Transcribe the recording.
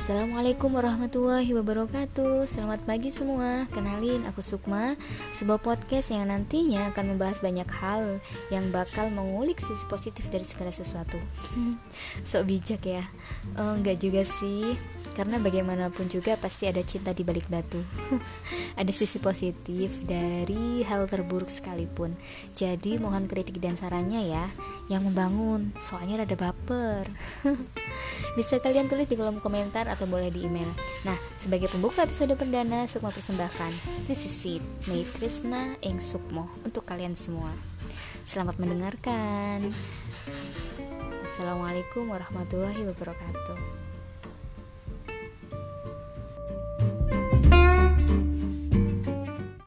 Assalamualaikum warahmatullahi wabarakatuh. Selamat pagi semua. Kenalin aku Sukma Sebuah podcast yang nantinya akan membahas banyak hal Yang bakal mengulik sisi positif dari segala sesuatu. Sok bijak ya. Enggak juga sih Karena bagaimanapun juga pasti ada cinta di balik batu Ada sisi positif dari hal terburuk sekalipun Jadi mohon kritik dan sarannya ya Yang membangun Soalnya ada baper Bisa kalian tulis di kolom komentar atau boleh di email. Nah, sebagai pembuka episode perdana, Sukma persembahkan This is it, Maitrisna Eng Sukmo untuk kalian semua. Selamat mendengarkan. Assalamualaikum warahmatullahi wabarakatuh.